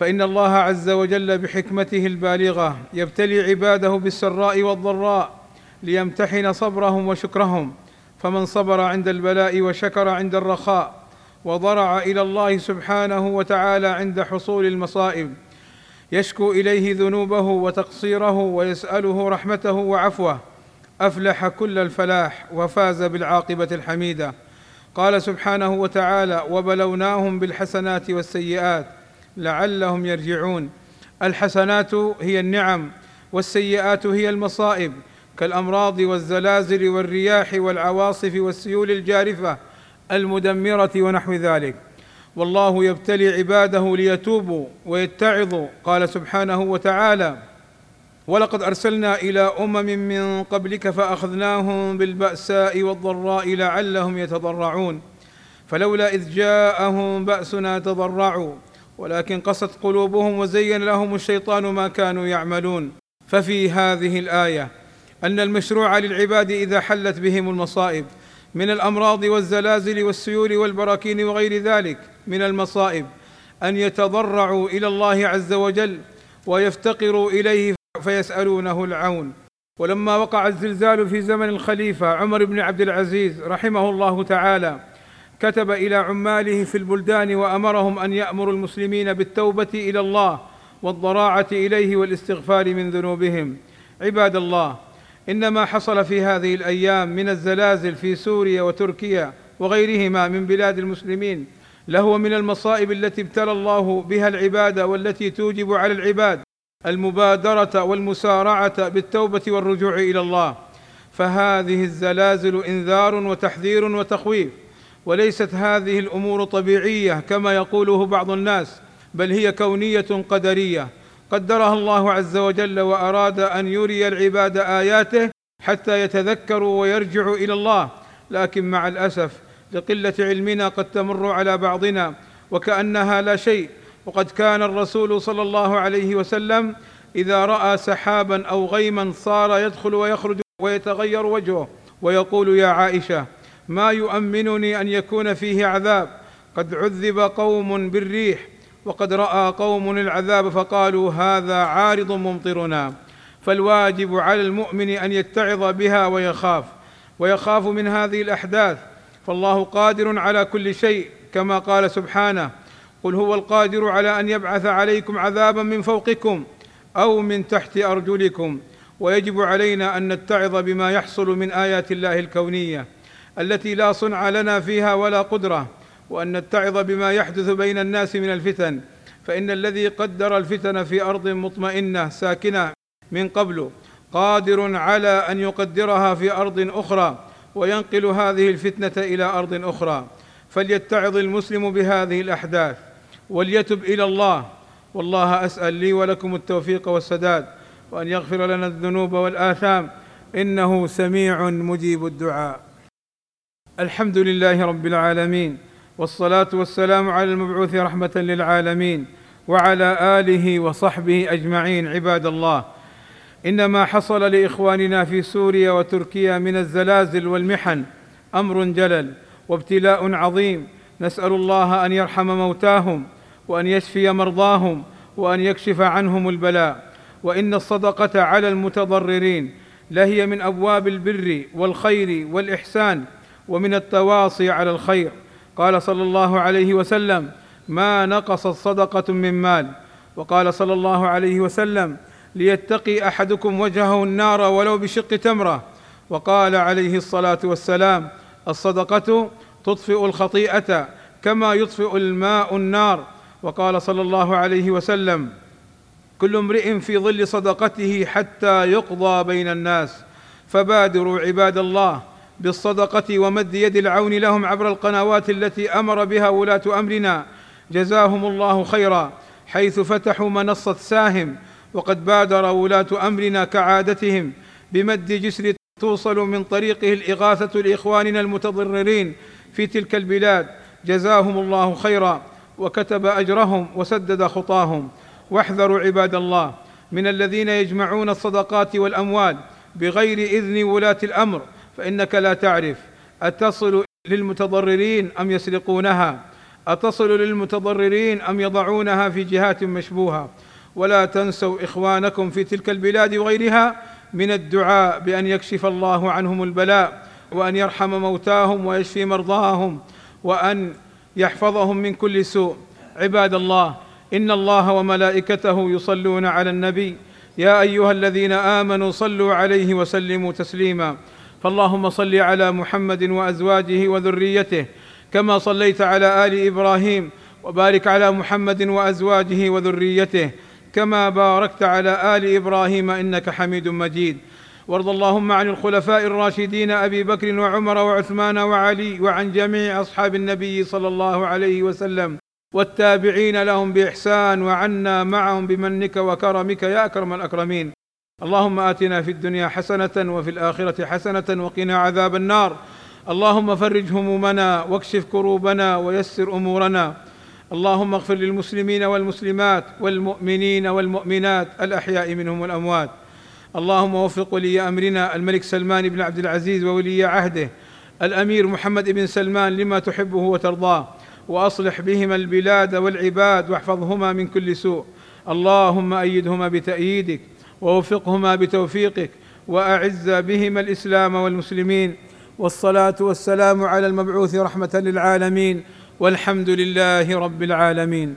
فإن الله عز وجل بحكمته البالغة يبتلي عباده بالسراء والضراء ليمتحن صبرهم وشكرهم. فمن صبر عند البلاء وشكر عند الرخاء وضرع إلى الله سبحانه وتعالى عند حصول المصائب يشكو إليه ذنوبه وتقصيره ويسأله رحمته وعفوه. أفلح كل الفلاح وفاز بالعاقبة الحميدة. قال سبحانه وتعالى وبلوناهم بالحسنات والسيئات لعلهم يرجعون. الحسنات هي النعم والسيئات هي المصائب. كالأمراض والزلازل والرياح والعواصف والسيول الجارفة المدمرة ونحو ذلك. والله يبتلي عباده ليتوبوا ويتعظوا. قال سبحانه وتعالى ولقد أرسلنا إلى أمم من قبلك فأخذناهم بالبأساء والضراء لعلهم يتضرعون. فلولا إذ جاءهم بأسنا تضرعوا ولكن قست قلوبهم وزين لهم الشيطان ما كانوا يعملون. ففي هذه الآية أن المشروع للعباد إذا حلت بهم المصائب من الأمراض والزلازل والسيول والبراكين وغير ذلك من المصائب أن يتضرعوا إلى الله عز وجل ويفتقروا إليه فيسألونه العون. ولما وقع الزلزال في زمن الخليفة عمر بن عبد العزيز رحمه الله تعالى كتب إلى عماله في البلدان وأمرهم أن يأمروا المسلمين بالتوبة إلى الله والضراعة إليه والاستغفار من ذنوبهم. عباد الله ان ما حصل في هذه الأيام من الزلازل في سوريا وتركيا وغيرهما من بلاد المسلمين لهو من المصائب التي ابتلى الله بها العباد والتي توجب على العباد المبادرة والمسارعة بالتوبة والرجوع إلى الله. فهذه الزلازل إنذار وتحذير وتخويف. وليست هذه الأمور طبيعية كما يقوله بعض الناس بل هي كونية قدرية. قدرها الله عز وجل وأراد أن يري العباد آياته حتى يتذكروا ويرجعوا إلى الله. لكن مع الأسف لقلة علمنا قد تمر على بعضنا وكأنها لا شيء. وقد كان الرسول صلى الله عليه وسلم إذا رأى سحابا أو غيما صار يدخل ويخرج ويتغير وجهه ويقول يا عائشة ما يؤمنني أن يكون فيه عذاب. قد عذب قوم بالريح وقد رأى قوم العذاب فقالوا هذا عارض ممطرنا. فالواجب على المؤمن أن يتعظ بها ويخاف ويخاف من هذه الأحداث. فالله قادر على كل شيء كما قال سبحانه قل هو القادر على أن يبعث عليكم عذابا من فوقكم أو من تحت أرجلكم. ويجب علينا أن نتعظ بما يحصل من آيات الله الكونية. التي لا صنع لنا فيها ولا قدرة وأن نتعظ بما يحدث بين الناس من الفتن فإن الذي قدر الفتن في أرض مطمئنة ساكنة من قبل قادر على أن يقدرها في أرض أخرى وينقل هذه الفتنة إلى أرض أخرى. فليتعظ المسلم بهذه الأحداث وليتب إلى الله. والله أسأل لي ولكم التوفيق والسداد وأن يغفر لنا الذنوب والآثام إنه سميع مجيب الدعاء. الحمد لله رب العالمين والصلاة والسلام على المبعوث رحمة للعالمين وعلى آله وصحبه أجمعين عباد الله. ان ما حصل لإخواننا في سوريا وتركيا من الزلازل والمحن أمر جلل وابتلاء عظيم. نسأل الله أن يرحم موتاهم وأن يشفي مرضاهم وأن يكشف عنهم البلاء. وإن الصدقة على المتضررين لهي من أبواب البر والخير والإحسان. ومن التواصي على الخير. قال صلى الله عليه وسلم ما نقصت صدقه من مال. وقال صلى الله عليه وسلم ليتقي أحدكم وجهه النار ولو بشق تمرة. وقال عليه الصلاة والسلام الصدقة تطفئ الخطيئة كما يطفئ الماء النار. وقال صلى الله عليه وسلم كل امرئ في ظل صدقته حتى يقضى بين الناس فبادروا عباد الله بالصدقة ومد يد العون لهم عبر القنوات التي أمر بها ولاة أمرنا. جزاهم الله خيرا. حيث فتحوا منصة ساهم وقد بادر ولاة أمرنا كعادتهم. بمد جسر توصل من طريقه الإغاثة لإخواننا المتضررين في تلك البلاد. جزاهم الله خيرا. وكتب أجرهم وسدد خطاهم. واحذروا عباد الله من الذين يجمعون الصدقات والأموال بغير إذن ولاة الأمر. فإنك لا تعرف أتصل للمتضررين أم يسرقونها؟ أتصل للمتضررين أم يضعونها في جهات مشبوهة؟ ولا تنسوا إخوانكم في تلك البلاد وغيرها من الدعاء بأن يكشف الله عنهم البلاء وأن يرحم موتاهم ويشفي مرضاهم وأن يحفظهم من كل سوء. عباد الله إن الله وملائكته يصلون على النبي. يا أيها الذين آمنوا صلوا عليه وسلموا تسليما. فاللهم صل على محمد وأزواجه وذريته كما صليت على آل إبراهيم وبارك على محمد وأزواجه وذريته كما باركت على آل إبراهيم إنك حميد مجيد. وارض اللهم عن الخلفاء الراشدين أبي بكر وعمر وعثمان وعلي وعن جميع أصحاب النبي صلى الله عليه وسلم. والتابعين لهم بإحسان وعنا معهم بمنك وكرمك يا أكرم الأكرمين. اللهم آتنا في الدنيا حسنة وفي الآخرة حسنة وقنا عذاب النار. اللهم فرج همومنا واكشف كروبنا ويسر أمورنا. اللهم اغفر للمسلمين والمسلمات والمؤمنين والمؤمنات الأحياء منهم والأموات. اللهم وفق ولي أمرنا الملك سلمان بن عبد العزيز وولي عهده. الأمير محمد بن سلمان لما تحبه وترضاه. وأصلح بهما البلاد والعباد واحفظهما من كل سوء. اللهم أيدهما بتأييدك. ووفقهما بتوفيقك وأعز بهما الإسلام والمسلمين والصلاة والسلام على المبعوث رحمة للعالمين والحمد لله رب العالمين